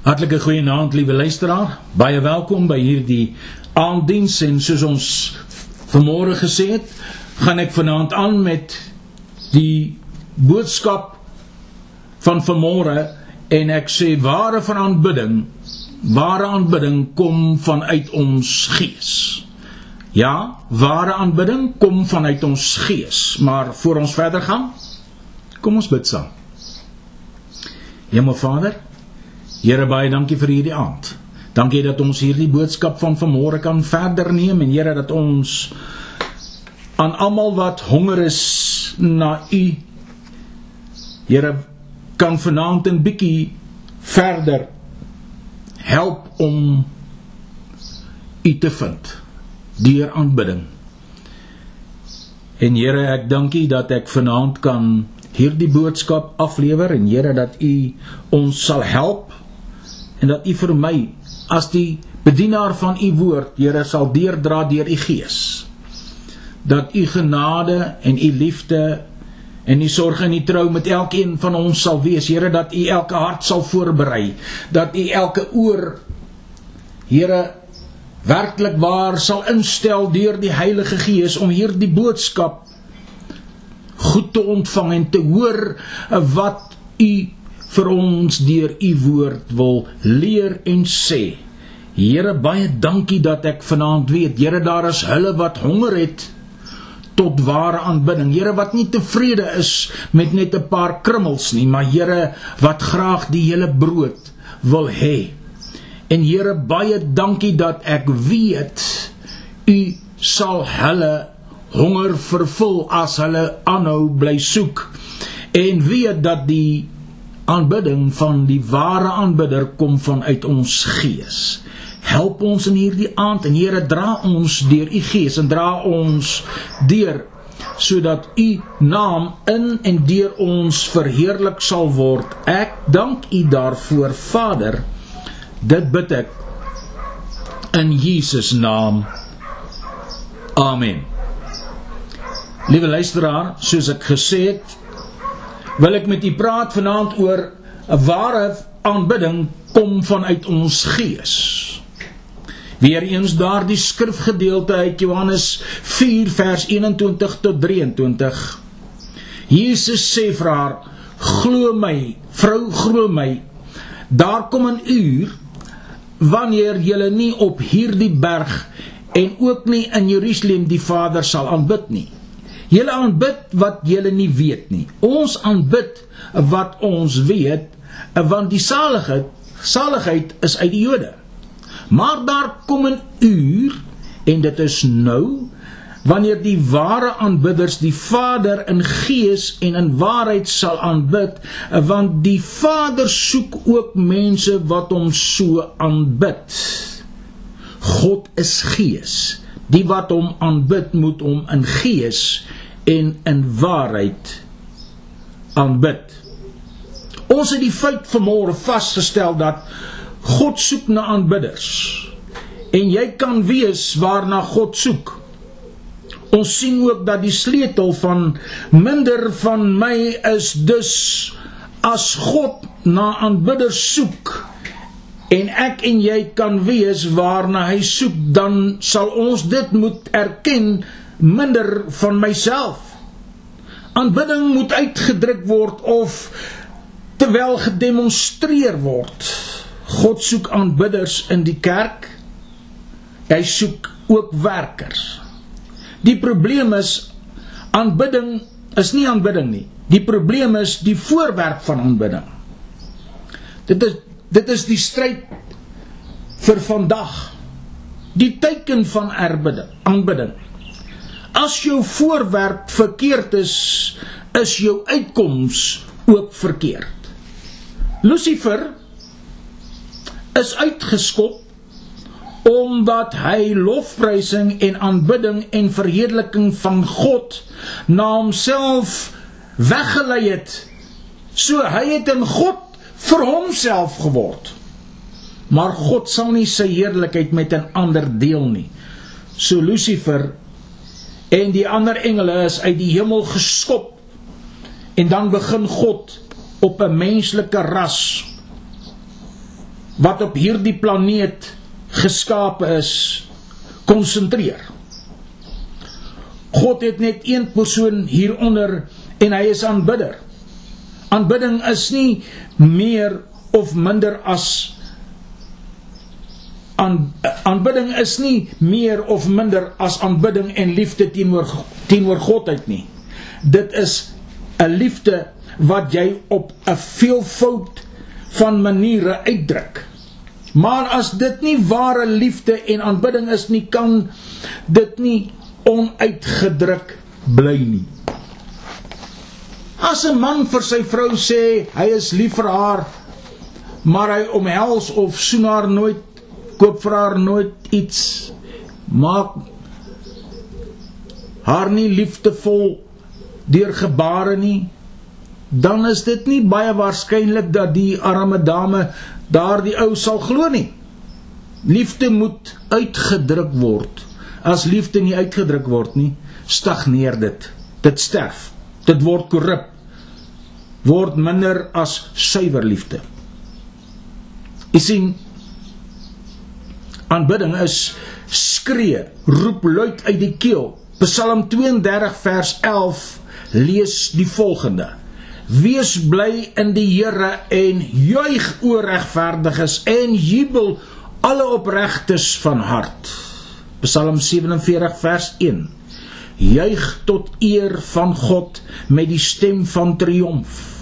Hartlike goeienaand liewe luisteraar. Baie welkom by hierdie aanddiens en soos ons vanmôre gesê het, gaan ek vanaand aan met die boodskap van vanmôre en ek sê ware van aanbidding, ware aanbidding kom vanuit ons gees. Ja, ware aanbidding kom vanuit ons gees, maar voor ons verder gaan, kom ons bid saam. Hemelvader, Here baie dankie vir hierdie aand. Dankie dat ons hierdie boodskap van vanmôre kan verder neem en Here dat ons aan almal wat honger is na U Here kan vanaand 'n bietjie verder help om U te vind deur aanbidding. En Here, ek dankie dat ek vanaand kan hierdie boodskap aflewer en Here dat U ons sal help en dat U vir my as die bedienaar van U woord, Here, sal deurdra deur U Gees. Dat U genade en U liefde en U sorg en U trou met elkeen van ons sal wees, Here, dat U elke hart sal voorberei, dat U elke oor Here werklik waar sal instel deur die Heilige Gees om hierdie boodskap goed te ontvang en te hoor wat U vir ons deur u woord wil leer en sê. Here baie dankie dat ek vanaand weet, Here daar is hulle wat honger het tot ware aanbidding. Here wat nie tevrede is met net 'n paar krummels nie, maar Here wat graag die hele brood wil hê. En Here baie dankie dat ek weet u sal hulle honger vervul as hulle aanhou bly soek en weet dat die aanbidding van die ware aanbidder kom vanuit ons gees. Help ons in hierdie aand en Here dra ons deur u gees en dra ons deur sodat u naam in en deur ons verheerlik sal word. Ek dank u daarvoor Vader. Dit bid ek in Jesus naam. Amen. Liewe luisteraar, soos ek gesê het, wil ek met u praat vanaand oor 'n ware aanbidding kom vanuit ons gees. Weereens daardie skrifgedeelte uit Johannes 4 vers 21 tot 23. Jesus sê vir haar: "Glo my, vrou, glo my. Daar kom 'n uur wanneer jy nie op hierdie berg en ook nie in Jerusalem die Vader sal aanbid nie." Julle aanbid wat julle nie weet nie. Ons aanbid wat ons weet, want die saligheid, saligheid is uit die Jode. Maar daar kom 'n uur en dit is nou wanneer die ware aanbidders die Vader in gees en in waarheid sal aanbid, want die Vader soek ook mense wat hom so aanbid. God is gees. Die wat hom aanbid moet hom in gees en in waarheid aanbid. Ons het die feit vanmôre vasgestel dat God soek na aanbidders. En jy kan weet waarna God soek. Ons sien ook dat die sleutel van minder van my is dus as God na aanbidders soek en ek en jy kan weet waarna hy soek dan sal ons dit moet erken minder van myself. Aanbidding moet uitgedruk word of terwyl gedemonstreer word. God soek aanbidders in die kerk. Hy soek ook werkers. Die probleem is aanbidding is nie aanbidding nie. Die probleem is die voorwerp van aanbidding. Dit is dit is die stryd vir vandag. Die teken van erbidding, aanbidding. As jou voorwerp verkeerd is, is jou uitkoms ook verkeerd. Lucifer is uitgeskop omdat hy lofprysing en aanbidding en verheerliking van God na homself weggelei het. So hy het in God vir homself geword. Maar God sal nie sy heerlikheid met 'n ander deel nie. So Lucifer en die ander engele is uit die hemel geskop en dan begin God op 'n menslike ras wat op hierdie planeet geskape is konsentreer. God het net een persoon hieronder en hy is aanbidder. Aanbidding is nie meer of minder as aan aanbidding is nie meer of minder as aanbidding en liefde teenoor teenoor God uit nie. Dit is 'n liefde wat jy op 'n veelvoud van maniere uitdruk. Maar as dit nie ware liefde en aanbidding is nie, kan dit nie onuitgedruk bly nie. As 'n man vir sy vrou sê hy is lief vir haar, maar hy omhels of soen haar nooit, koop vir haar nooit iets, maak haar nie liefdevol deur gebare nie, dan is dit nie baie waarskynlik dat die arme dame daardie ou sal glo nie. Liefde moet uitgedruk word. As liefde nie uitgedruk word nie, stagneer dit. Dit sterf. Dit word korrup. Word minder as suiwer liefde. Jy sien aanbidding is skree, roep luid uit die keel. Psalm 32 vers 11 lees die volgende: Wees bly in die Here en juig oor regverdiges en jubel alle opregtes van hart. Psalm 47 vers 1. Juig tot eer van God met die stem van triomf.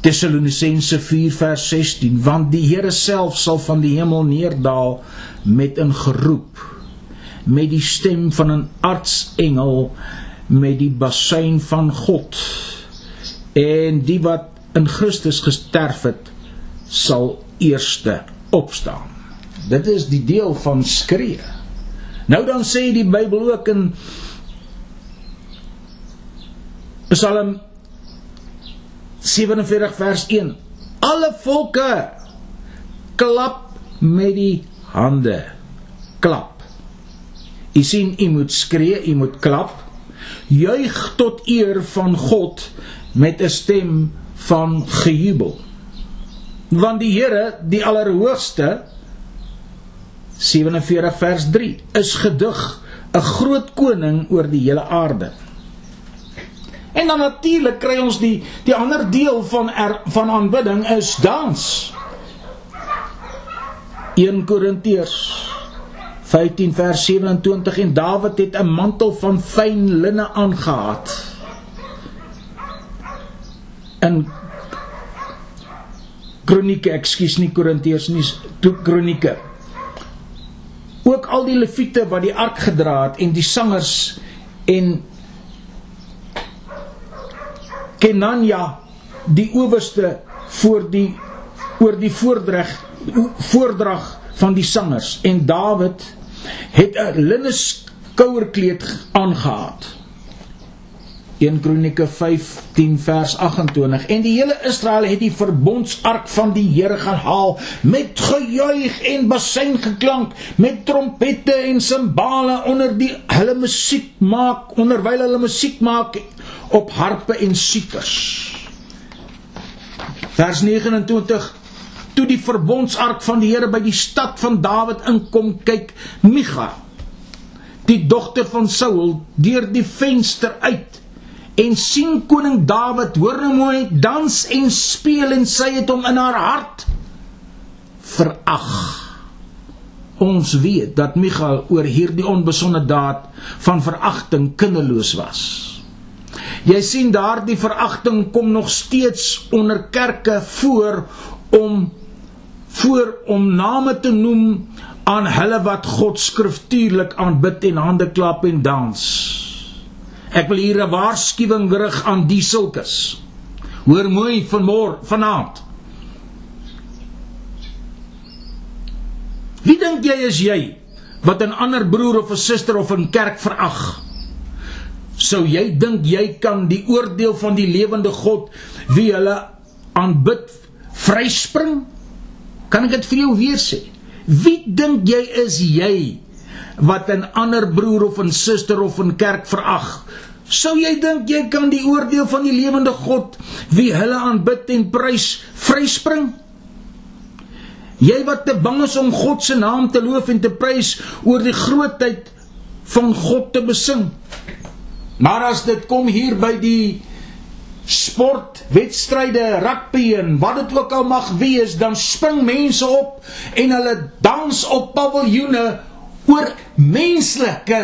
Tessalonisense 4 vers 16 want die Here self sal van die hemel neerdal met 'n geroep met die stem van 'n artsengel met die basuin van God. En die wat in Christus gesterf het sal eerste opstaan. Dit is die deel van skree. Nou dan sê die Bybel ook in Psalm 47 vers 1 alle volke klap met die hande klap U sien, u moet skree, u moet klap. Juig tot eer van God met 'n stem van gejubel. Want die Here, die Allerhoogste 47 vers 3 is gedig 'n groot koning oor die hele aarde. En dan natuurlik kry ons die die ander deel van er, van aanbidding is dans. 1 Korintiërs 15 vers 27 en Dawid het 'n mantel van fyn linne aangetree. In Kronieke, ekskuus nie Korintiërs nie, toe Kronieke. Ook al die leviete wat die ark gedra het en die sangers en Kenania die owerste voor die oor die voordrag voordrag van die sangers en Dawid het 'n linne skouerkleed aangetree. 1 Kronieke 15 vers 28 en die hele Israel het die verbondsark van die Here gehaal met gejuig en basuin geklank met trompette en simbale onder die hulle musiek maak onderwyl hulle musiek maak op harpe en siters vers 29 toe die verbondsark van die Here by die stad van Dawid inkom, kyk Micha, die dogter van Saul, deur die venster uit en sien koning Dawid hoor nou mooi dans en speel en sy het hom in haar hart verag. Ons weet dat Micha oor hierdie onbesonde daad van veragting kinderloos was. Jy sien daardie veragting kom nog steeds onder kerke voor om voor om name te noem aan hulle wat God skriftuurlik aanbid en hande klap en dans. Ek wil hier 'n waarskuwing rig aan die sulkes. Hoor mooi vanmôre vanaand. Wie dink jy is jy wat 'n ander broer of 'n suster of 'n kerk verag? Sou jy dink jy kan die oordeel van die lewende God wie hulle aanbid vryspring? Kan ek dit vir jou weer sê? Wie dink jy is jy wat 'n ander broer of 'n suster of 'n kerk verag? Sou jy dink jy kan die oordeel van die lewende God wie hulle aanbid en prys vryspring? Jy wat te bang is om God se naam te loof en te prys oor die grootheid van God te besing. Maar as dit kom hier by die sportwedstryde, rugby en wat dit ook al mag wees, dan spring mense op en hulle dans op paviljoene oor menslike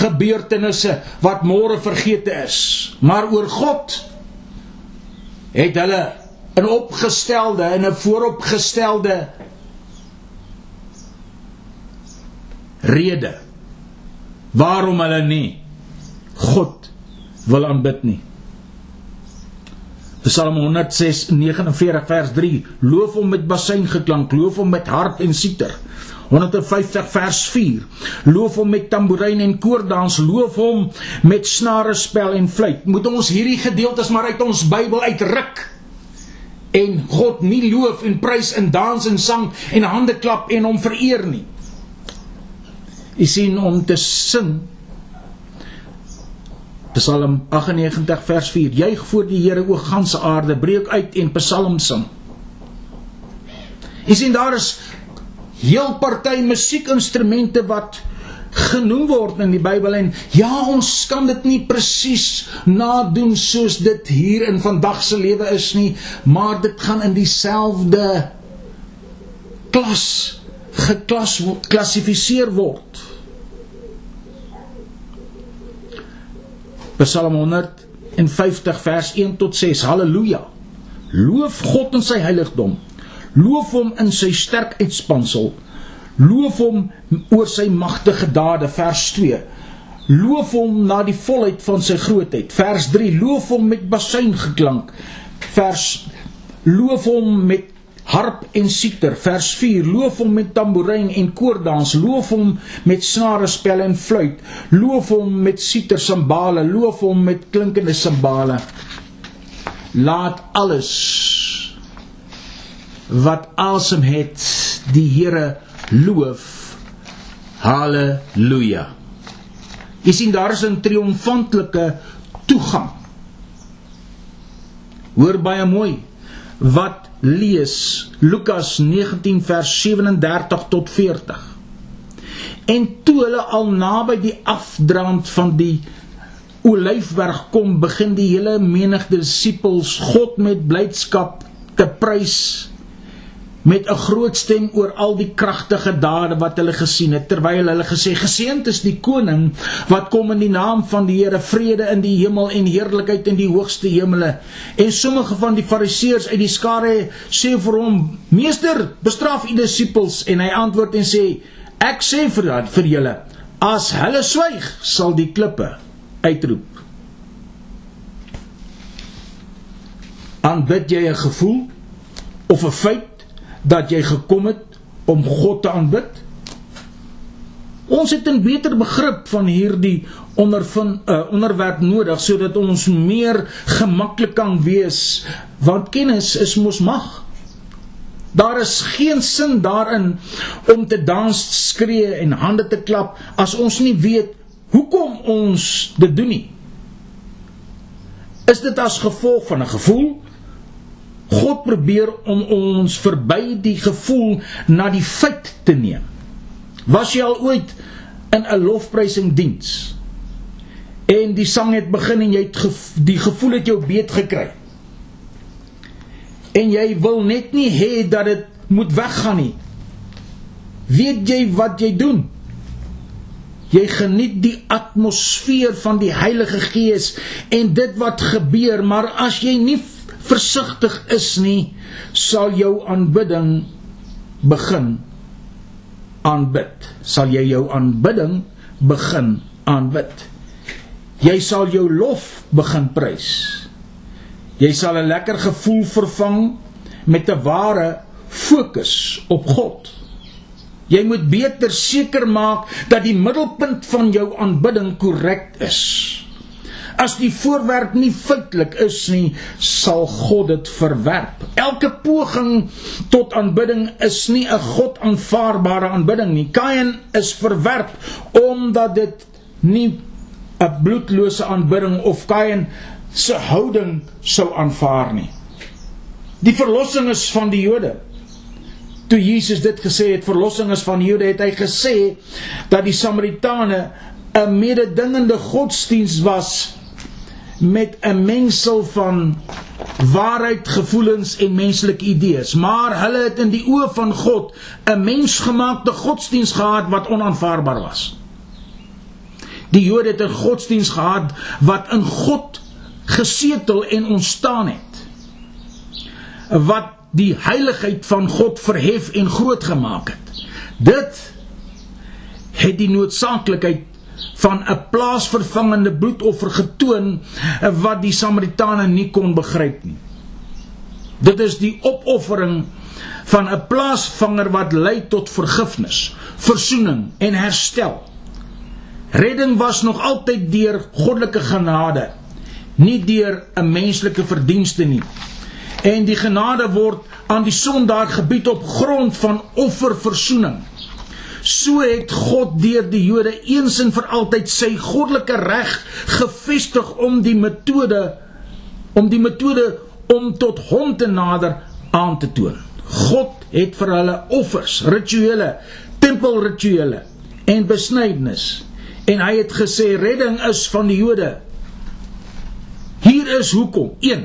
gebeurtenisse wat môre vergete is. Maar oor God het hulle 'n opgestelde en 'n vooropgestelde rede waarom hulle nie God wil aanbid nie. Psalm 149 vers 3 Loof hom met basuingeklank, loof hom met harp en siter. 150 vers 4 Loof hom met tamboerijn en koordans, loof hom met snare spel en fluit. Moet ons hierdie gedeeltes maar uit ons Bybel uitruk en God nie loof en prys en dans en sang en hande klap en hom vereer nie. Jy sien om te sing Psalm 98 vers 4 Juig voor die Here o ganse aarde breek uit en psalm sing Jy sien daar is heel party musiekinstrumente wat genoem word in die Bybel en ja ons kan dit nie presies nadoen soos dit hier in vandag se lewe is nie maar dit gaan in dieselfde klas geklas klassifiseer word Psalm 150 vers 1 tot 6. Halleluja. Loof God in sy heiligdom. Loof hom in sy sterk uitspansel. Loof hom oor sy magtige dade vers 2. Loof hom na die volheid van sy grootheid. Vers 3. Loof hom met basuingeklank. Vers Loof hom met harp en siter vers 4 loof hom met tamboerijn en koordans loof hom met snare spel en fluit loof hom met siter simbale loof hom met klinkende simbale laat alles wat asem het die Here loof. Haleluja jy sien daar is 'n triomfantelike toegang. Hoor baie mooi wat lees Lukas 19 vers 37 tot 40. En toe hulle al naby die afdraand van die Olyfberg kom, begin die hele menigte disippels God met blydskap te prys met 'n groot stem oor al die kragtige dade wat hulle gesien het terwyl hulle gesê geseënd is die koning wat kom in die naam van die Here vrede in die hemel en heerlikheid in die hoogste hemele. En sommige van die fariseërs uit die skare sê vir hom meester bestraf u disippels. En hy antwoord en sê ek sê vir dat vir julle as hulle swyg sal die klippe uitroep. Aanbid jy 'n gevoel of 'n feit dat jy gekom het om God te aanbid? Ons het 'n beter begrip van hierdie ondervind uh, onderwerp nodig sodat ons meer gemaklik kan wees want kennis is mos mag. Daar is geen sin daarin om te dans, skree en hande te klap as ons nie weet hoekom ons dit doen nie. Is dit as gevolg van 'n gevoel God probeer om ons verby die gevoel na die feit te neem. Was jy al ooit in 'n lofprysing diens? En die sang het begin en jy het gev die gevoel het jou beet gekry. En jy wil net nie hê dat dit moet weggaan nie. Weet jy wat jy doen? Jy geniet die atmosfeer van die Heilige Gees en dit wat gebeur, maar as jy nie versigtig is nie, sal jou aanbidding begin aanbid. Sal jy jou aanbidding begin aanbid. Jy sal jou lof begin prys. Jy sal 'n lekker gevoel vervang met 'n ware fokus op God. Jy moet beter seker maak dat die middelpunt van jou aanbidding korrek is. As die voorwerp nie feitelik is nie, sal God dit verwerp. Elke poging tot aanbidding is nie 'n God aanvaarbare aanbidding nie. Kain is verwerp omdat dit nie 'n bloedlose aanbidding of Kain se houding sou aanvaar nie. Die verlossing is van die Jode. Toe Jesus dit gesê het, verlossing is van die Jode, het hy gesê dat die Samaritane 'n mededingende godsdiens was met 'n mengsel van waarheid, gevoelens en menslike idees, maar hulle het in die oë van God 'n mensgemaakte godsdiens gehad wat onaanvaarbaar was. Die Jode het 'n godsdiens gehad wat in God gesetel en ontstaan het. Wat die heiligheid van God verhef en groot gemaak het. Dit het die noodsaaklikheid van 'n plaasvervangende bloedoffer getoon wat die Samaritane nie kon begryp nie. Dit is die opoffering van 'n plaasvanger wat lei tot vergifnis, verzoening en herstel. Redding was nog altyd deur goddelike genade, nie deur 'n menslike verdienste nie. En die genade word aan die sondaar gebied op grond van offerverzoening. So het God deur die Jode eens en vir altyd sy goddelike reg gevestig om die metode om die metode om tot hom te nader aan te toon. God het vir hulle offers, rituele, tempelrituele en besnydenis en hy het gesê redding is van die Jode. Hier is hoekom. 1.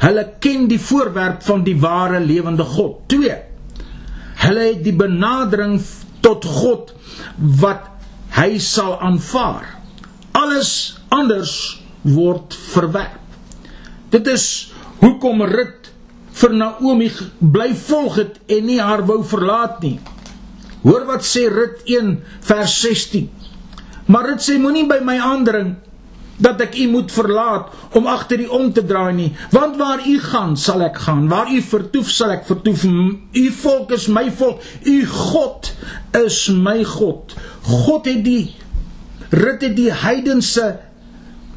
Hulle ken die voorwerp van die ware lewende God. 2. Hulle het die benadering tot God wat hy sal aanvaar. Alles anders word verwerp. Dit is hoekom Rut vir Naomi bly volg het en nie haar wou verlaat nie. Hoor wat sê Rut 1 vers 16. Maar Rut sê moenie by my aandring dat ek u moet verlaat om agter u om te draai nie. Want waar u gaan sal ek gaan. Waar u vertoef sal ek vertoef. U volk is my volk. U God is my God. God het die rit het die heidense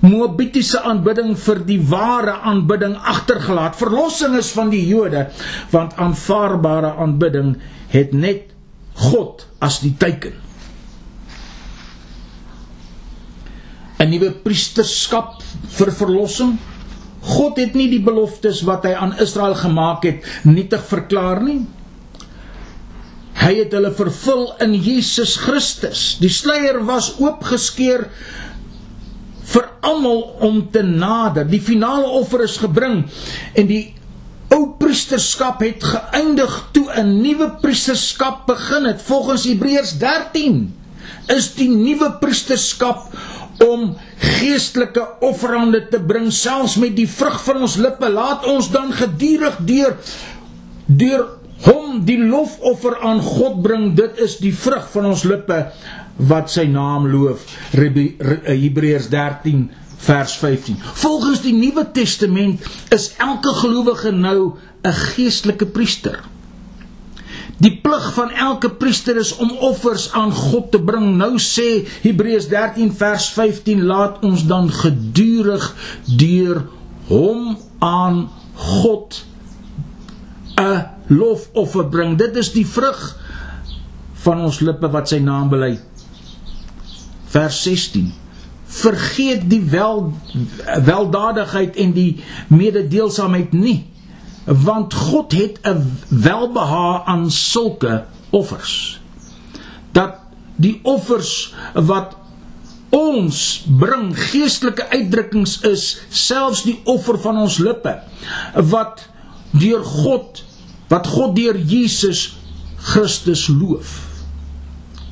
Moabitiese aanbidding vir die ware aanbidding agtergelaat verlossing is van die Jode want aanvaarbare aanbidding het net God as die teken 'n nuwe priesterskap vir verlossing. God het nie die beloftes wat hy aan Israel gemaak het nietig verklaar nie. Hy het hulle vervul in Jesus Christus. Die sluier was oopgeskeur vir almal om te nader. Die finale offer is gebring en die ou priesterskap het geëindig toe 'n nuwe priesterskap begin het. Volgens Hebreërs 13 is die nuwe priesterskap om geestelike offerande te bring selfs met die vrug van ons lippe. Laat ons dan gedurig deur deur hom die lofoffer aan God bring. Dit is die vrug van ons lippe wat sy naam loof. Hebreërs 13 vers 15 volgens die nuwe testament is elke gelowige nou 'n geestelike priester Die plig van elke priester is om offers aan God te bring. Nou sê Hebreërs 13 vers 15 laat ons dan gedurig deur hom aan God 'n lofoffer bring. Dit is die vrug van ons lippe wat sy naam bely. Vers 16 Vergeet die wel weldadigheid en die mededeelsaamheid nie want God het 'n welbehae aan sulke offers. Dat die offers wat ons bring geestelike uitdrukkings is selfs die offer van ons lippe wat deur God wat God deur Jesus Christus loof.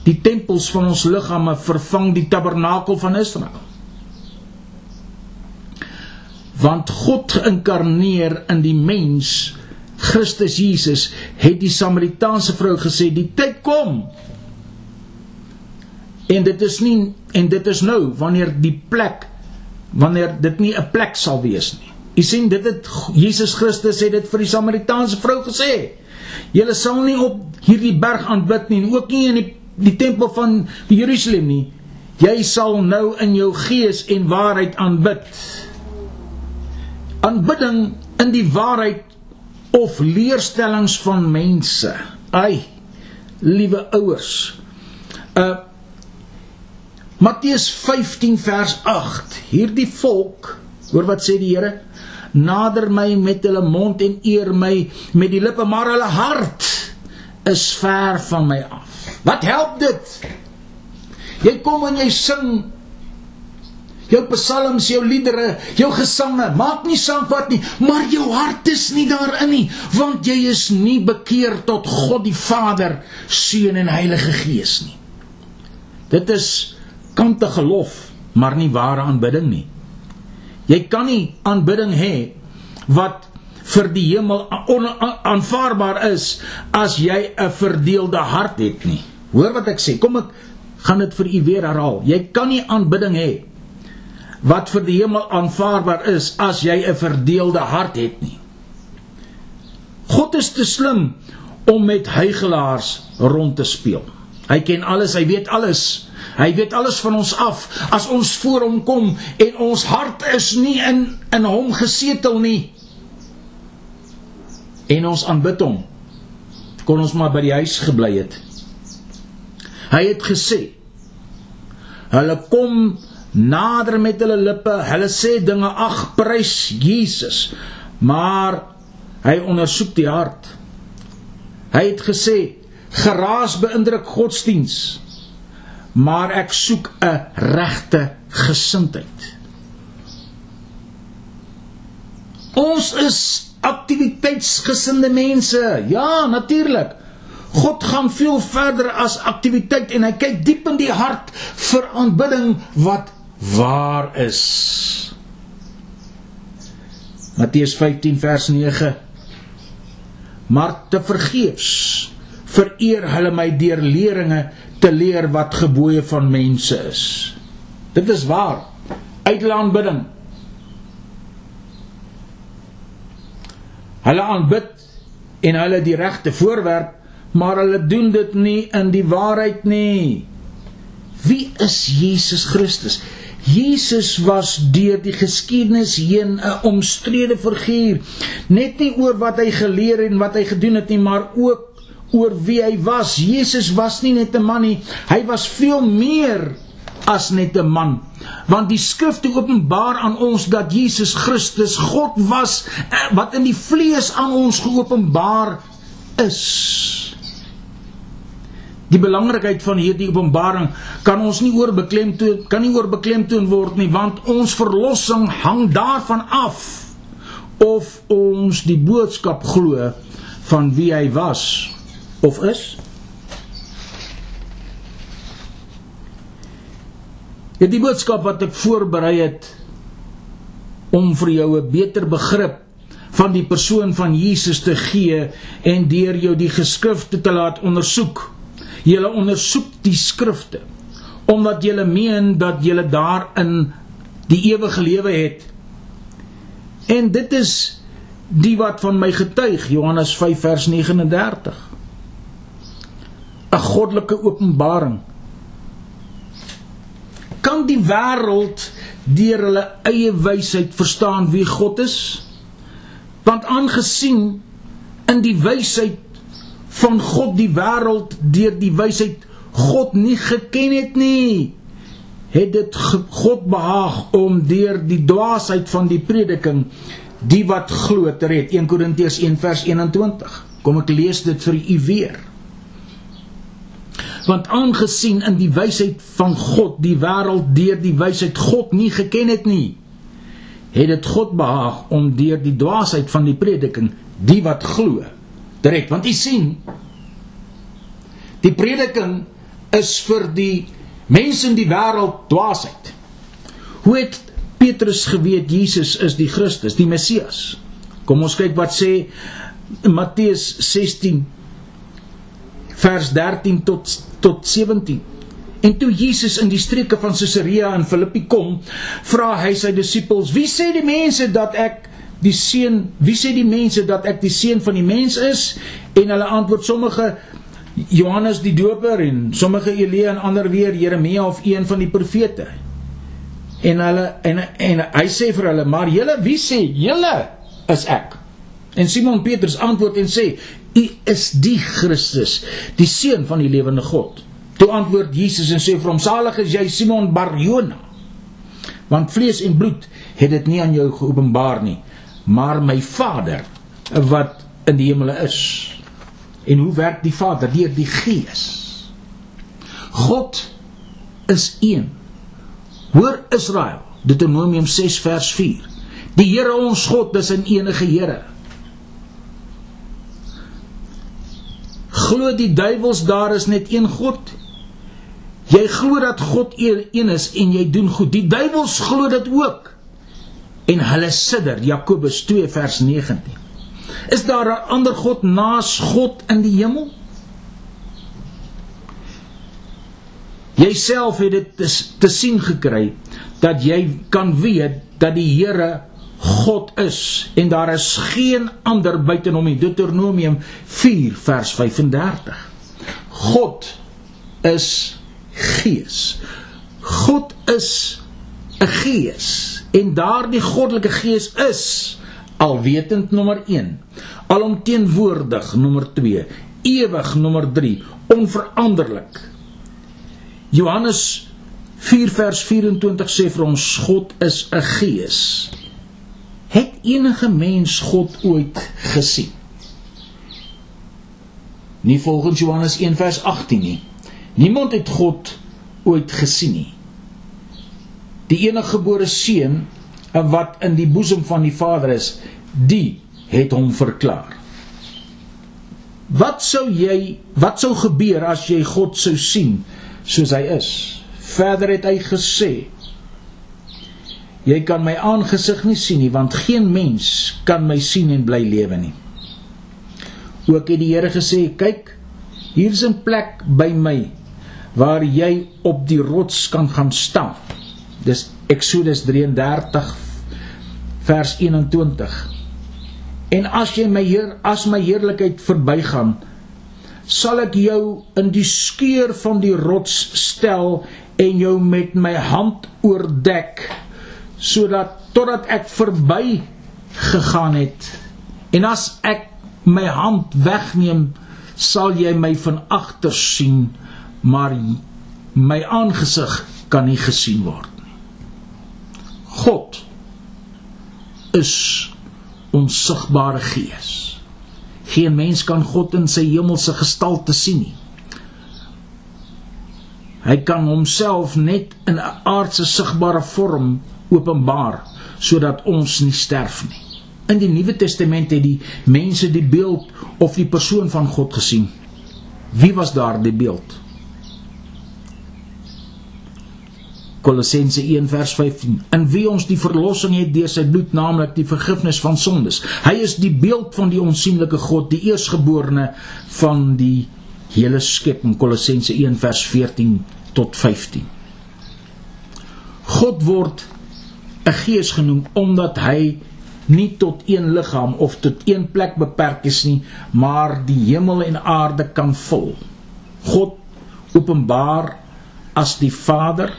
Die tempels van ons liggame vervang die tabernakel van Israel want God geïnkarneer in die mens. Christus Jesus het die Samaritaanse vrou gesê die tyd kom. En dit is nie en dit is nou wanneer die plek wanneer dit nie 'n plek sal wees nie. U sien dit het Jesus Christus het dit vir die Samaritaanse vrou gesê. Julle sal nie op hierdie berg aanbid nie en ook nie in die die tempel van die Jerusalem nie. Jy sal nou in jou gees en waarheid aanbid aanbidding in die waarheid of leerstellings van mense. Ai, liewe ouers. Uh Matteus 15 vers 8. Hierdie volk, hoor wat sê die Here, nader my met hulle mond en eer my met die lippe, maar hulle hart is ver van my af. Wat help dit? Jy kom en jy sing jou psalms, jou liedere, jou gesange, maak nie saak wat nie, maar jou hart is nie daarin nie, want jy is nie bekeer tot God die Vader, Seun en Heilige Gees nie. Dit is kante geloof, maar nie ware aanbidding nie. Jy kan nie aanbidding hê wat vir die hemel aanvaarbaar is as jy 'n verdeelde hart het nie. Hoor wat ek sê, kom ek gaan dit vir u weer herhaal. Jy kan nie aanbidding hê wat vir die hemel aanvaarbaar is as jy 'n verdeelde hart het nie. God is te slim om met huigelaars rond te speel. Hy ken alles, hy weet alles. Hy weet alles van ons af as ons voor hom kom en ons hart is nie in in hom gesetel nie. En ons aanbid hom. Kon ons maar by die huis gebly het. Hy het gesê: Hulle kom nader met hulle lippe. Hulle sê dinge ag prys Jesus. Maar hy ondersoek die hart. Hy het gesê geraas beïndruk godsdiens. Maar ek soek 'n regte gesindheid. Ons is aktiwiteitsgesinde mense. Ja, natuurlik. God gaan veel verder as aktiwiteit en hy kyk diep in die hart vir aanbidding wat waar is. Matteus 15 vers 9 Maar te vergeefs vereer hulle my deur leringe te leer wat gebooie van mense is. Dit is waar. Uitla aanbidding. Hulle aanbid en hulle die regte voorwerp, maar hulle doen dit nie in die waarheid nie. Wie is Jesus Christus? Jesus was deur die geskiedenis heen 'n omstrede figuur, net nie oor wat hy geleer en wat hy gedoen het nie, maar ook oor wie hy was. Jesus was nie net 'n man nie, hy was veel meer as net 'n man. Want die skrifte openbaar aan ons dat Jesus Christus God was eh, wat in die vlees aan ons geopenbaar is. Die belangrikheid van hierdie openbaring kan ons nie oor beklemtoon kan nie oor beklemtoon word nie want ons verlossing hang daarvan af of ons die boodskap glo van wie hy was of is. Ja die boodskap wat ek voorberei het om vir jou 'n beter begrip van die persoon van Jesus te gee en deur jou die geskrifte te laat ondersoek Julle ondersoek die skrifte omdat julle meen dat julle daarin die ewige lewe het. En dit is die wat van my getuig Johannes 5 vers 39. 'n Goddelike openbaring. Kan die wêreld deur hulle eie wysheid verstaan wie God is? Want aangesien in die wysheid van God die wêreld deur die wysheid God nie geken het nie het dit God behaag om deur die dwaasheid van die prediking die wat glo te red. 1 Korintiërs 1 vers 21 kom ek lees dit vir u weer. Want aangesien in die wysheid van God die wêreld deur die wysheid God nie geken het nie het dit God behaag om deur die dwaasheid van die prediking die wat glo direk want u sien die prediking is vir die mense in die wêreld dwaasheid hoe het Petrus geweet Jesus is die Christus die Messias? Kom ons kyk wat sê Matteus 16 vers 13 tot tot 17 En toe Jesus in die streke van Caesarea in Filippi kom, vra hy sy disippels: "Wie sê die mense dat ek die seun, wie sê die mense dat ek die seun van die mens is? En hulle antwoord sommige Johannes die Doper en sommige Elia en ander weer Jeremia of een van die profete. En hulle en en hy sê vir hulle, maar julle wie sê julle is ek? En Simon Petrus antwoord en sê, u is die Christus, die seun van die lewende God. Toe antwoord Jesus en sê vir hom: "Salig is jy Simon Barjona, want vlees en bloed het dit nie aan jou geopenbaar nie, maar my Vader wat in die hemele is." En hoe werk die Vader? Deur die Gees. God is een. Hoor Israel, Deuteronomium 6 vers 4. Die Here ons God is 'n enige Here. Glo die duiwels daar is net een God? Jy glo dat God een is en jy doen goed. Die duiwels glo dit ook. En hulle sidder, Jakobus 2 vers 19. Is daar 'n ander God naas God in die hemel? Jouself het dit te, te sien gekry dat jy kan weet dat die Here God is en daar is geen ander buite hom nie. Deuteronomium 4 vers 35. God is gees. God is 'n gees en daardie goddelike gees is alwetend nommer 1, alomteenwoordig nommer 2, ewig nommer 3, onveranderlik. Johannes 4 vers 24 sê vir ons God is 'n gees. Het enige mens God ooit gesien? Nie volgens Johannes 1 vers 18 nie. Niemand het God ooit gesien nie. Die eniggebore seun wat in die boesem van die Vader is, die het hom verklaar. Wat sou jy wat sou gebeur as jy God sou sien soos hy is? Verder het hy gesê: Jy kan my aangesig nie sien nie want geen mens kan my sien en bly lewe nie. Ook het die Here gesê: Kyk, hier's 'n plek by my waar jy op die rots kan gaan staan. Dis Eksodus 33 vers 21. En as jy my Heer as my heerlikheid verbygaan, sal ek jou in die skeur van die rots stel en jou met my hand oordek sodat totdat ek verby gegaan het. En as ek my hand wegneem, sal jy my van agter sien maar my aangesig kan nie gesien word. God is onsigbare gees. Geen mens kan God in sy hemelse gestalte sien nie. Hy kan homself net in 'n aardse sigbare vorm openbaar sodat ons nie sterf nie. In die Nuwe Testament het die mense die beeld of die persoon van God gesien. Wie was daar die beeld? Kolossense 1 vers 15 in wie ons die verlossing het deur sy bloed naamlik die vergifnis van sondes. Hy is die beeld van die onsigbare God die eersgeborene van die hele skepping. Kolossense 1 vers 14 tot 15 God word 'n gees genoem omdat hy nie tot een liggaam of tot een plek beperk is nie maar die hemel en aarde kan vul God openbaar as die Vader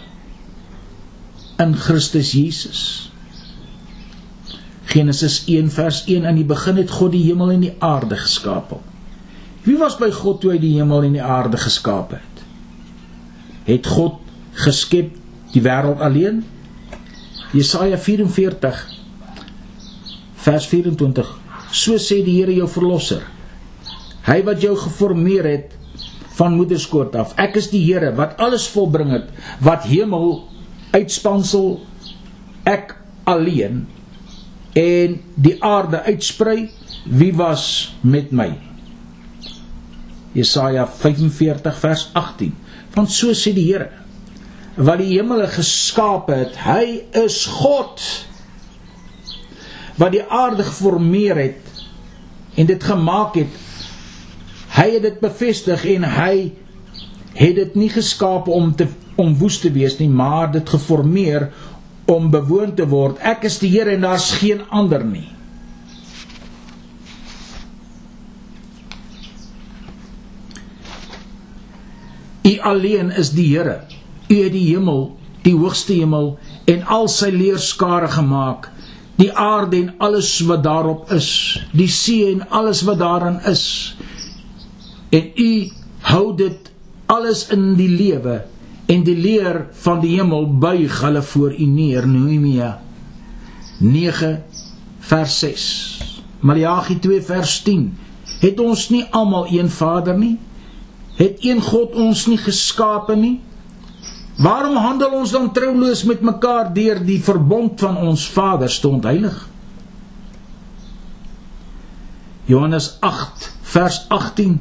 in Christus Jesus. Genesis 1 vers 1 in die begin het God die hemel en die aarde geskaap. Wie was by God toe hy die hemel en die aarde geskaap het? Het God geskep die wêreld alleen? Jesaja 44 vers 24 So sê die Here jou verlosser. Hy wat jou geformeer het van moederskoot af. Ek is die Here wat alles volbring het wat hemel uitspansel ek alleen en die aarde uitsprei wie was met my? Jesaja 45 vers 18 want so sê die Here wat die hemele geskaap het hy is God wat die aarde geformeer het en dit gemaak het. Hy het dit bevestig en hy het dit nie geskaap om te om woes te wees nie, maar dit geformeer om bewoon te word. Ek is die Here en daar's geen ander nie. U alleen is die Here. U het die hemel, die hoogste hemel en al sy leerskare gemaak, die aarde en alles wat daarop is, die see en alles wat daarin is. En u hou dit alles in die lewe en die leer van die hemel buig hulle voor u neer Nehemia 9 vers 6 Maleagi 2 vers 10 het ons nie almal een Vader nie? Het een God ons nie geskape nie? Waarom handel ons dan trouloos met mekaar deur die verbond van ons Vader stond heilig Johannes 8 vers 18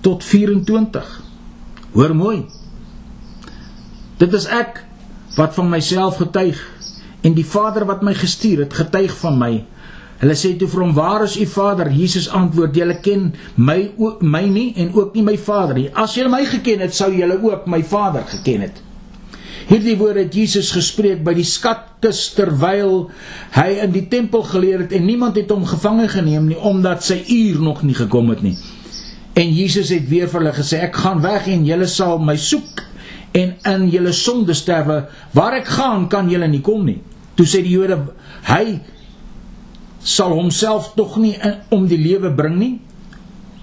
tot 24 Hoor mooi Dit is ek wat van myself getuig en die Vader wat my gestuur het getuig van my. Hulle sê toe vir hom: "Waar is u Vader?" Jesus antwoord: "Julle ken my ook my nie en ook nie my Vader nie. As julle my geken het, sou julle ook my Vader geken het." Hierdie woorde het Jesus gespreek by die skatkis terwyl hy in die tempel geleer het en niemand het hom gevange geneem nie omdat sy uur nog nie gekom het nie. En Jesus het weer vir hulle gesê: "Ek gaan weg en julle sal my soek en in julle sonde sterwe waar ek gaan kan julle nie kom nie. Toe sê die Jode hy sal homself tog nie in, om die lewe bring nie.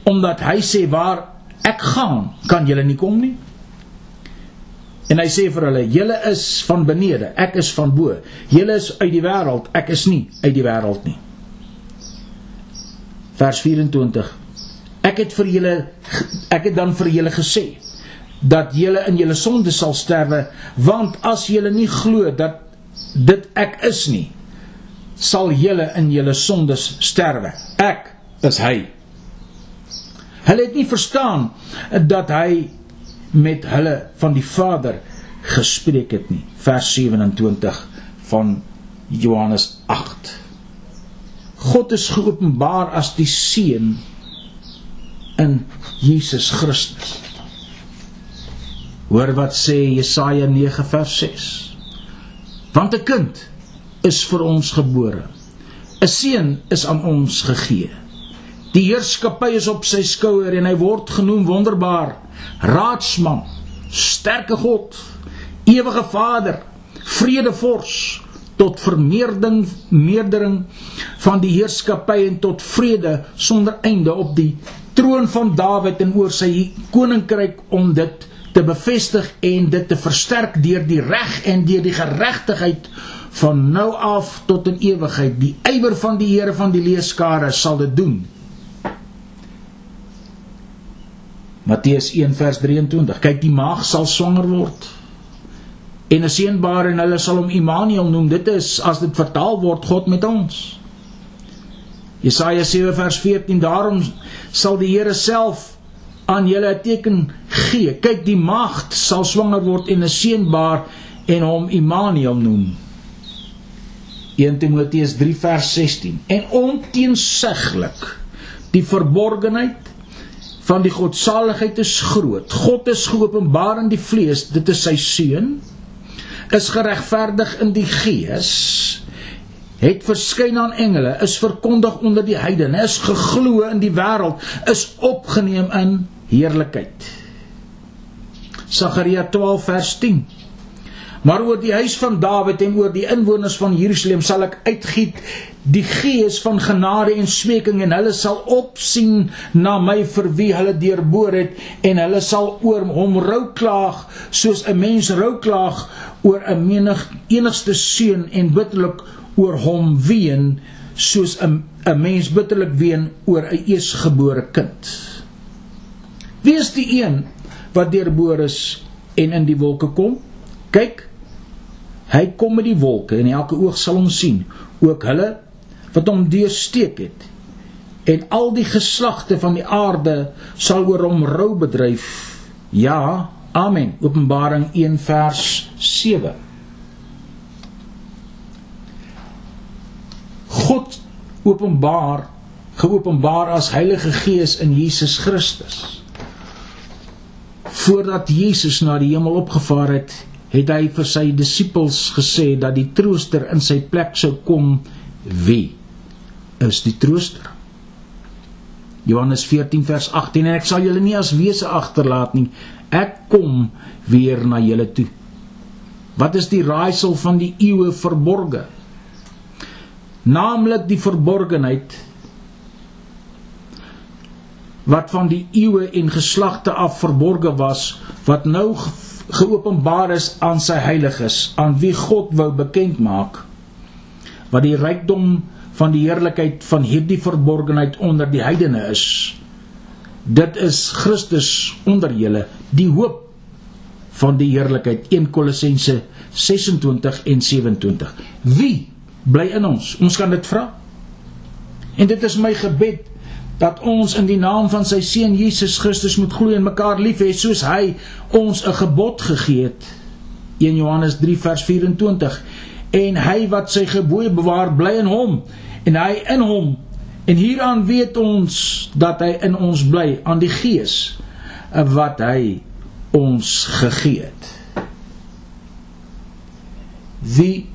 Omdat hy sê waar ek gaan kan julle nie kom nie. En hy sê vir hulle julle is van benede ek is van bo. Julle is uit die wêreld ek is nie uit die wêreld nie. Vers 24 ek het vir julle ek het dan vir julle gesê dat julle in julle sonde sal sterwe want as julle nie glo dat dit ek is nie sal julle in julle sondes sterwe. Ek is hy. Hulle het nie verstaan dat hy met hulle van die Vader gespreek het nie. Vers 27 van Johannes 8 God is geopenbaar as die seun in Jesus Christus Hoor wat sê Jesaja 9 vers 6. Want 'n kind is vir ons gebore. 'n Seun is aan ons gegee. Die heerskappy is op sy skouer en hy word genoem wonderbaar, raadsman, sterke God, ewige Vader, vredevors tot vermeerdering meerdering van die heerskappy en tot vrede sonder einde op die troon van Dawid en oor sy koninkryk om dit te bevestig en dit te versterk deur die reg en deur die geregtigheid van nou af tot in ewigheid. Die ywer van die Here van die leeskare sal dit doen. Matteus 1 vers 23. Kyk, die maag sal swanger word en 'n seënbaar en hulle sal hom Immanuel noem. Dit is as dit vertaal word God met ons. Jesaja 7 vers 14. Daarom sal die Here self aan julle 'n teken gee. Kyk, die maagd sal swanger word en 'n seun baar en hom Immanuel noem. 1 Timoteus 3 vers 16. En onteenseglik die verborgenheid van die godsaligheid is groot. God is geopenbaar in die vlees, dit is sy seun is geregverdig in die gees het verskyn aan engele is verkondig onder die heidene is geglo in die wêreld is opgeneem in heerlikheid. Sagaria 12 vers 10. Maar oor die huis van Dawid en oor die inwoners van Jerusalem sal ek uitgiet die gees van genade en smeking en hulle sal opsien na my vir wie hulle deurboor het en hulle sal oor hom rou klaag soos 'n mens rou klaag oor 'n menig enigste seun en bitterlik oor hom ween soos 'n 'n mens bitterlik ween oor 'n eersgebore kind. Wie is die een wat deurboor is en in die wolke kom? Kyk, hy kom met die wolke en elke oog sal hom sien, ook hulle wat hom deursteek het. En al die geslagte van die aarde sal oor hom rou bedryf. Ja, amen. Openbaring 1 vers 7. God openbaar geopenbaar as Heilige Gees in Jesus Christus voordat Jesus na die hemel opgevaar het, het hy vir sy disippels gesê dat die trooster in sy plek sou kom. Wie is die trooster? Johannes 14 vers 18 en ek sal julle nie as wese agterlaat nie. Ek kom weer na julle toe. Wat is die raaisel van die eeue verborge? Naamlik die verborgenheid wat van die eeue en geslagte af verborge was wat nou geopenbaar is aan sy heiliges aan wie God wou bekend maak wat die rykdom van die heerlikheid van hierdie verborgenheid onder die heidene is. Dit is Christus onder julle die hoop van die heerlikheid 1 Kolossense 26 en 27 wie bly in ons? Ons kan dit vra en dit is my gebed dat ons in die naam van sy seun Jesus Christus moet glo en mekaar lief hê soos hy ons 'n gebod gegee het. 1 Johannes 3 vers 24 en hy wat sy gebooie bewaar bly in hom en hy in hom. En hieraan weet ons dat hy in ons bly aan die gees wat hy ons gegee het. Wie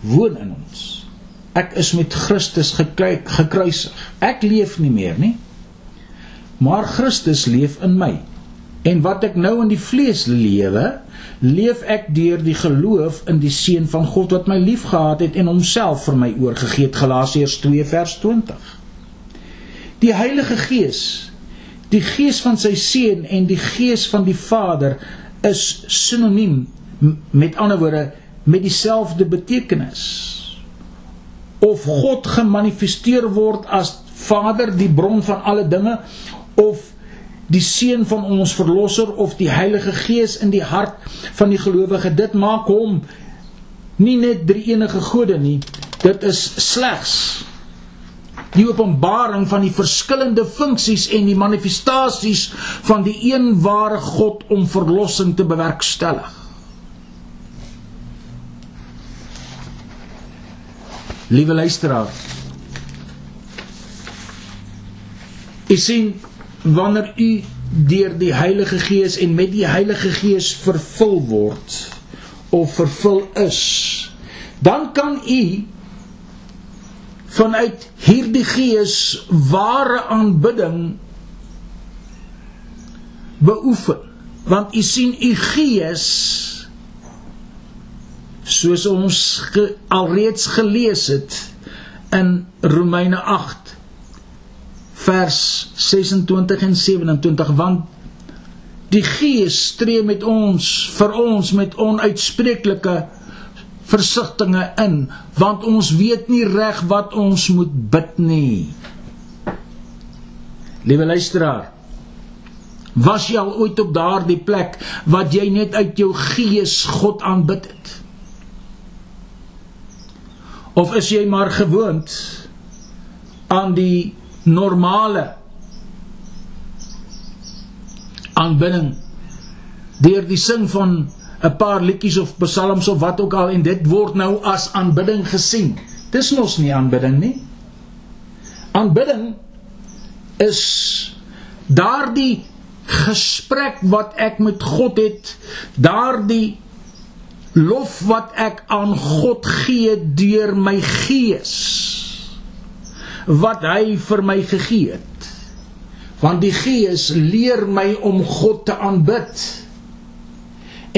woon in ons ek is met Christus gekruisig. Ek leef nie meer nie. Maar Christus leef in my. En wat ek nou in die vlees lewe, leef ek deur die geloof in die seun van God wat my liefgehad het en homself vir my oorgegee het. Galasiërs 2 vers 20. Die Heilige Gees, die Gees van sy seun en die Gees van die Vader is sinoniem met ander woorde met dieselfde betekenis of God gemanifesteer word as Vader, die bron van alle dinge, of die seun van ons verlosser of die Heilige Gees in die hart van die gelowige. Dit maak hom nie net drie enige gode nie. Dit is slegs die openbaring van die verskillende funksies en die manifestasies van die een ware God om verlossing te bewerkstellig. Liewe luisteraar. U sien wanneer u deur die Heilige Gees en met die Heilige Gees vervul word of vervul is, dan kan u vanuit hierdie Gees ware aanbidding beoefen. Want u sien u Gees soos ons ge, alreeds gelees het in Romeine 8 vers 26 en 27 want die Gees stree met ons vir ons met onuitspreeklike versigtings in want ons weet nie reg wat ons moet bid nie. Liewe luisteraar was jy al ooit op daardie plek wat jy net uit jou gees God aanbid het Of is jy maar gewoond aan die normale aanbidding deur die sing van 'n paar liedjies of psalms of wat ook al en dit word nou as aanbidding gesien. Dis mos nie aanbidding nie. Aanbidding is daardie gesprek wat ek met God het, daardie lof wat ek aan God gee deur my gees wat hy vir my gegee het. Want die gees leer my om God te aanbid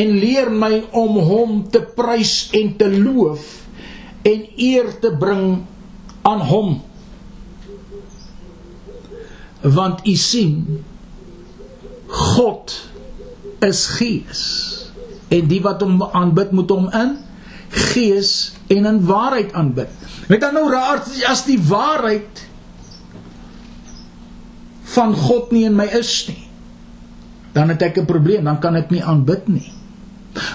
en leer my om hom te prys en te loof en eer te bring aan hom. Want u sien God is gees en die wat hom aanbid moet hom in gees en in waarheid aanbid. Weet dan nou raar as die waarheid van God nie in my is nie. Dan het ek 'n probleem, dan kan ek nie aanbid nie.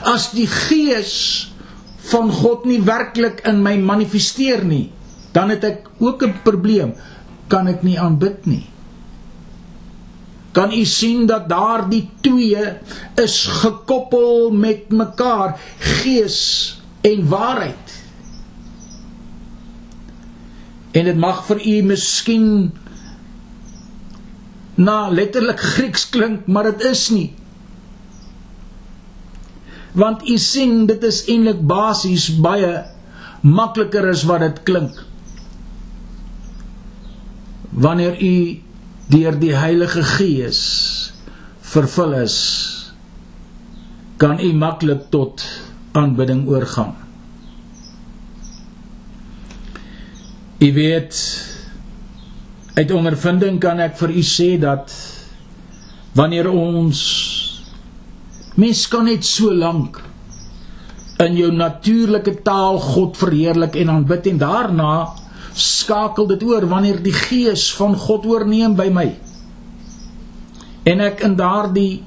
As die gees van God nie werklik in my manifesteer nie, dan het ek ook 'n probleem, kan ek nie aanbid nie kan u sien dat daardie twee is gekoppel met mekaar? Gees en waarheid. En dit mag vir u miskien na letterlik Grieks klink maar dit is nie. Want u sien dit is eintlik basies baie makliker as wat dit klink. Wanneer u deur die Heilige Gees vervul is, kan u maklik tot aanbidding oorgaan. U weet Uit ondervinding kan ek vir u sê dat wanneer ons mens kan net so lank in jou natuurlike taal God verheerlik en aanbid en daarna skakel dit oor wanneer die gees van God oorneem by my. En ek in daardie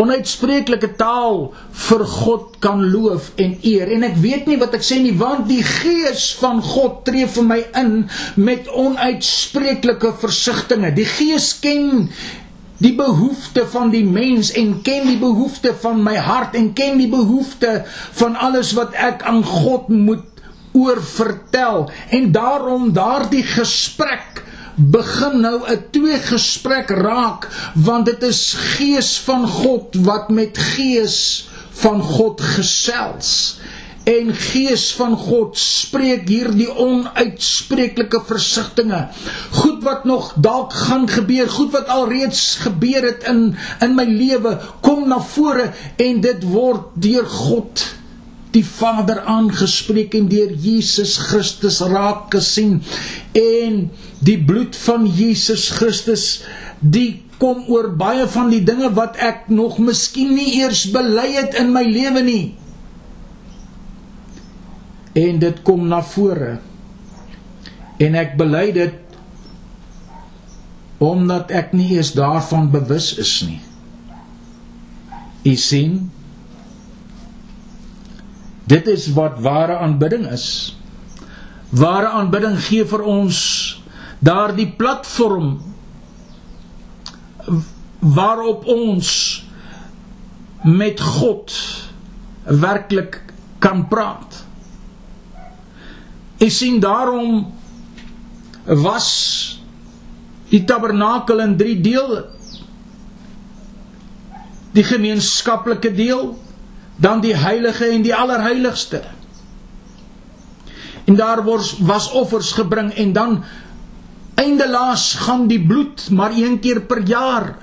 onuitspreeklike taal vir God kan loof en eer. En ek weet nie wat ek sê nie want die gees van God tree vir my in met onuitspreeklike versigtings die gees ken die behoefte van die mens en ken die behoefte van my hart en ken die behoefte van alles wat ek aan God moet oor vertel en daarom daardie gesprek begin nou 'n twee gesprek raak want dit is gees van God wat met gees van God gesels. En gees van God spreek hierdie onuitspreeklike versigtings goed wat nog dalk gaan gebeur goed wat alreeds gebeur het in in my lewe kom na vore en dit word deur God die Vader aangespreek en deur Jesus Christus raak gesien. En die bloed van Jesus Christus die kom oor baie van die dinge wat ek nog miskien nie eers bely het in my lewe nie. En dit kom na vore. En ek bely dit omdat ek nie eens daarvan bewus is nie. U sien dit is wat ware aanbidding is ware aanbidding gee vir ons daardie platform waarop ons met God werklik kan praat Ek sien daarom was die tabernakel in drie dele. Die gemeenskaplike deel, dan die heilige en die allerheiligste. En daar was was offers gebring en dan eindelaas gaan die bloed maar een keer per jaar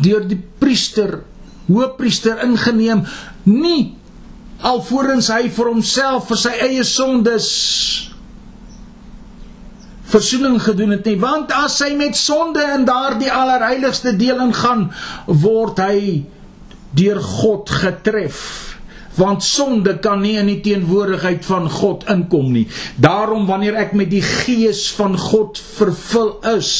deur die priester, hoofpriester ingeneem, nie alvorens hy vir homself vir sy eie sondes versoening gedoen het nie want as hy met sonde in daardie allerheiligste deel ingaan word hy deur God getref. Want sonde kan nie in die teenwoordigheid van God inkom nie. Daarom wanneer ek met die gees van God vervul is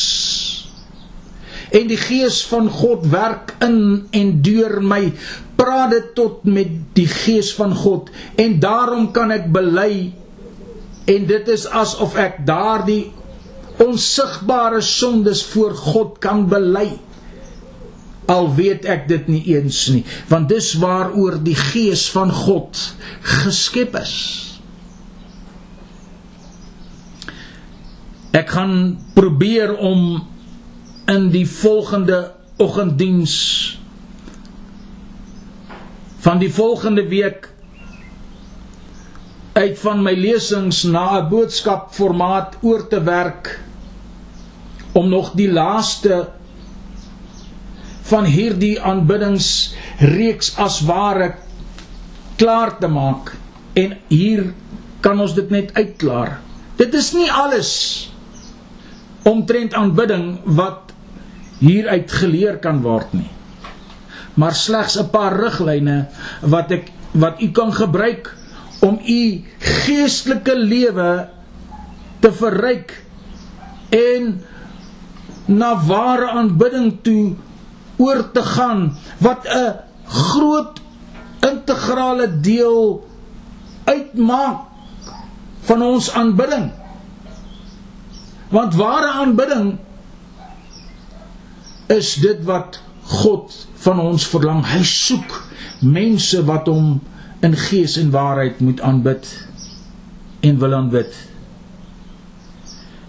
en die gees van God werk in en deur my praat dit tot met die gees van God. En daarom kan ek bely en dit is asof ek daardie onsigbare sondes voor God kan bely al weet ek dit nie eens nie want dis waaroor die gees van God geskep is. Ek gaan probeer om in die volgende oggenddiens van die volgende week uit van my lesings na 'n boodskap formaat oor te werk om nog die laaste van hierdie aanbiddingsreeks as ware klaar te maak en hier kan ons dit net uitklaar. Dit is nie alles omtrent aanbidding wat hieruit geleer kan word nie maar slegs 'n paar riglyne wat ek wat u kan gebruik om u geestelike lewe te verryk en na ware aanbidding toe oor te gaan wat 'n groot integrale deel uitmaak van ons aanbidding want ware aanbidding is dit wat God van ons verlang. Hy soek mense wat hom in gees en waarheid moet aanbid en wil aanbid.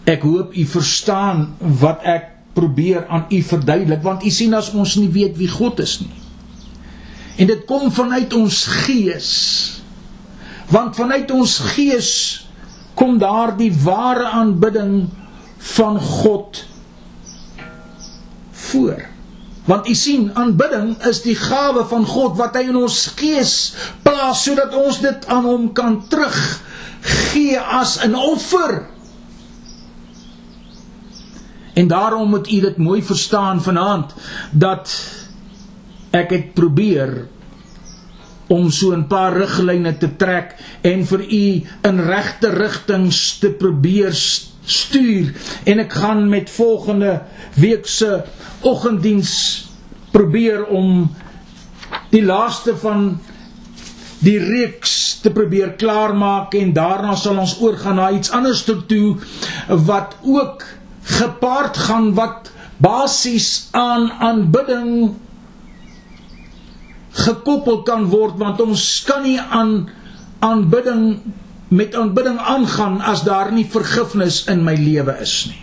Ek hoop u verstaan wat ek probeer aan u verduidelik want u sien as ons nie weet wie God is nie. En dit kom vanuit ons gees. Want vanuit ons gees kom daar die ware aanbidding van God voor. Want u sien, aanbidding is die gawe van God wat hy in ons gees plaas sodat ons dit aan hom kan terug gee as 'n offer. En daarom moet u dit mooi verstaan vanaand dat ek het probeer om so 'n paar riglyne te trek en vir u in regte rigtings te probeer stuur. En ek gaan met volgende week se oggenddiens probeer om die laaste van die reeks te probeer klaarmaak en daarna sal ons oorgaan na iets anders toe wat ook gepaard gaan wat basies aan aanbidding gekoppel kan word want ons kan nie aan aanbidding met aanbidding aangaan as daar nie vergifnis in my lewe is nie.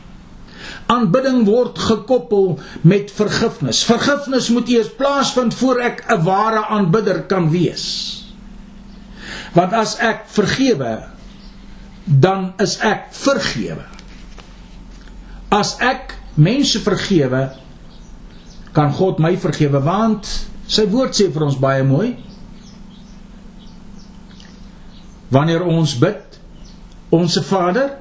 Aanbidding word gekoppel met vergifnis. Vergifnis moet eers plaasvind voor ek 'n ware aanbidder kan wees. Want as ek vergewe, dan is ek vergewe. As ek mense vergewe, kan God my vergewe want sy woord sê vir ons baie mooi. Wanneer ons bid, onsse Vader,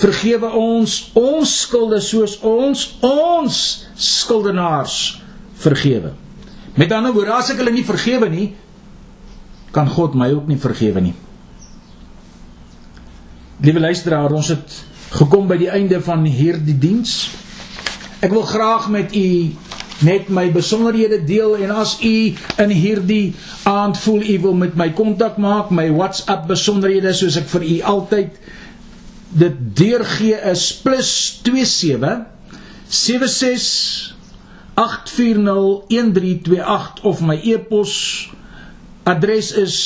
vergewe ons ons skulde soos ons ons skuldenaars vergewe. Met ander woorde, as ek hulle nie vergewe nie, kan God my ook nie vergewe nie. Liewe luisteraar, ons het gekom by die einde van hierdie diens. Ek wil graag met u net my besonderhede deel en as u in hierdie aand voel u wil met my kontak maak, my WhatsApp besonderhede soos ek vir u altyd dit deurgee is +27 76 840 1328 of my e-pos adres is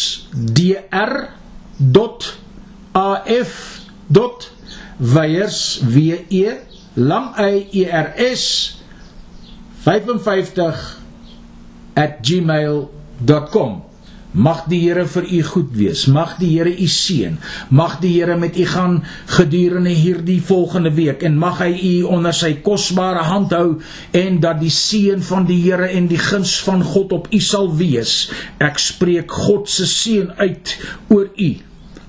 dr.af.weyers w e lang y e r s 55@gmail.com Mag die Here vir u goed wees. Mag die Here u seën. Mag die Here met u gaan gedurende hierdie volgende week en mag hy u onder sy kosbare hand hou en dat die seën van die Here en die guns van God op u sal wees. Ek spreek God se seën uit oor u.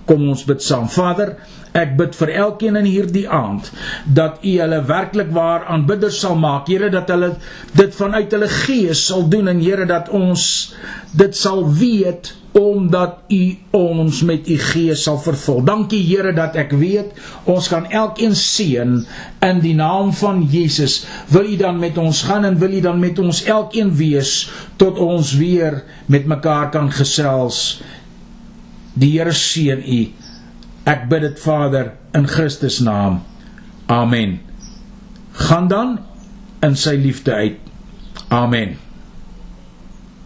Kom ons bid saam. Vader, Ek bid vir elkeen in hierdie aand dat U hulle werklik waar aanbidders sal maak. Here dat hulle dit vanuit hulle gees sal doen en Here dat ons dit sal weet omdat U ons met U gees sal vervul. Dankie Here dat ek weet ons kan elkeen seën in die naam van Jesus. Wil U dan met ons gaan en wil U dan met ons elkeen wees tot ons weer met mekaar kan gesels. Die Here seën U. Ek bid dit Vader in Christus naam. Amen. Gaan dan in sy liefde uit. Amen.